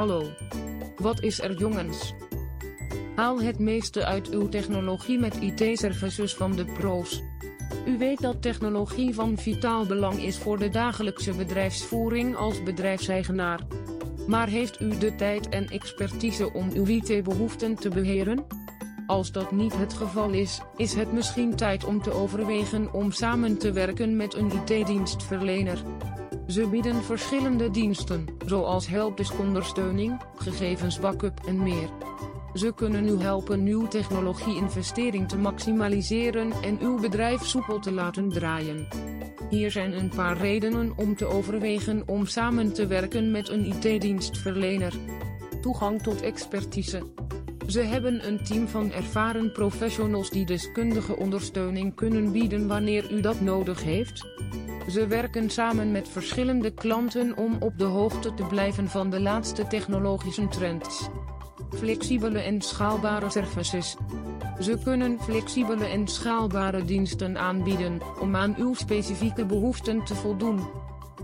Hallo. Wat is er jongens? Haal het meeste uit uw technologie met IT-services van de pro's. U weet dat technologie van vitaal belang is voor de dagelijkse bedrijfsvoering als bedrijfseigenaar. Maar heeft u de tijd en expertise om uw IT-behoeften te beheren? Als dat niet het geval is, is het misschien tijd om te overwegen om samen te werken met een IT-dienstverlener. Ze bieden verschillende diensten, zoals helpdeskondersteuning, gegevensbackup en meer. Ze kunnen u helpen uw technologie-investering te maximaliseren en uw bedrijf soepel te laten draaien. Hier zijn een paar redenen om te overwegen om samen te werken met een IT-dienstverlener. Toegang tot expertise. Ze hebben een team van ervaren professionals die deskundige ondersteuning kunnen bieden wanneer u dat nodig heeft. Ze werken samen met verschillende klanten om op de hoogte te blijven van de laatste technologische trends. Flexibele en schaalbare services. Ze kunnen flexibele en schaalbare diensten aanbieden om aan uw specifieke behoeften te voldoen.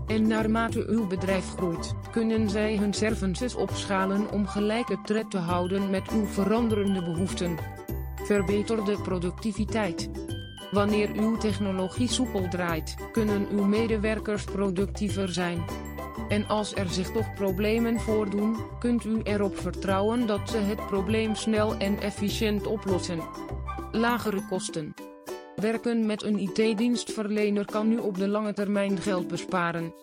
En naarmate uw bedrijf groeit, kunnen zij hun services opschalen om gelijke tred te houden met uw veranderende behoeften. Verbeter de productiviteit. Wanneer uw technologie soepel draait, kunnen uw medewerkers productiever zijn. En als er zich toch problemen voordoen, kunt u erop vertrouwen dat ze het probleem snel en efficiënt oplossen. Lagere kosten. Werken met een IT-dienstverlener kan u op de lange termijn geld besparen.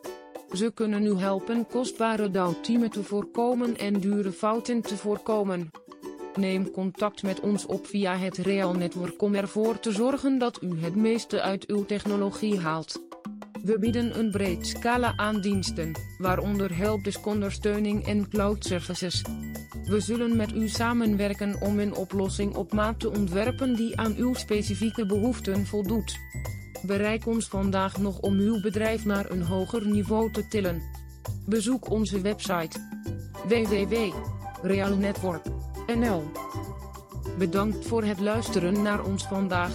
Ze kunnen u helpen kostbare downtime te voorkomen en dure fouten te voorkomen. Neem contact met ons op via het Real Network om ervoor te zorgen dat u het meeste uit uw technologie haalt. We bieden een breed scala aan diensten, waaronder helpdeskondersteuning en cloud services. We zullen met u samenwerken om een oplossing op maat te ontwerpen die aan uw specifieke behoeften voldoet. Bereik ons vandaag nog om uw bedrijf naar een hoger niveau te tillen. Bezoek onze website www.realnetwork.nl Bedankt voor het luisteren naar ons vandaag.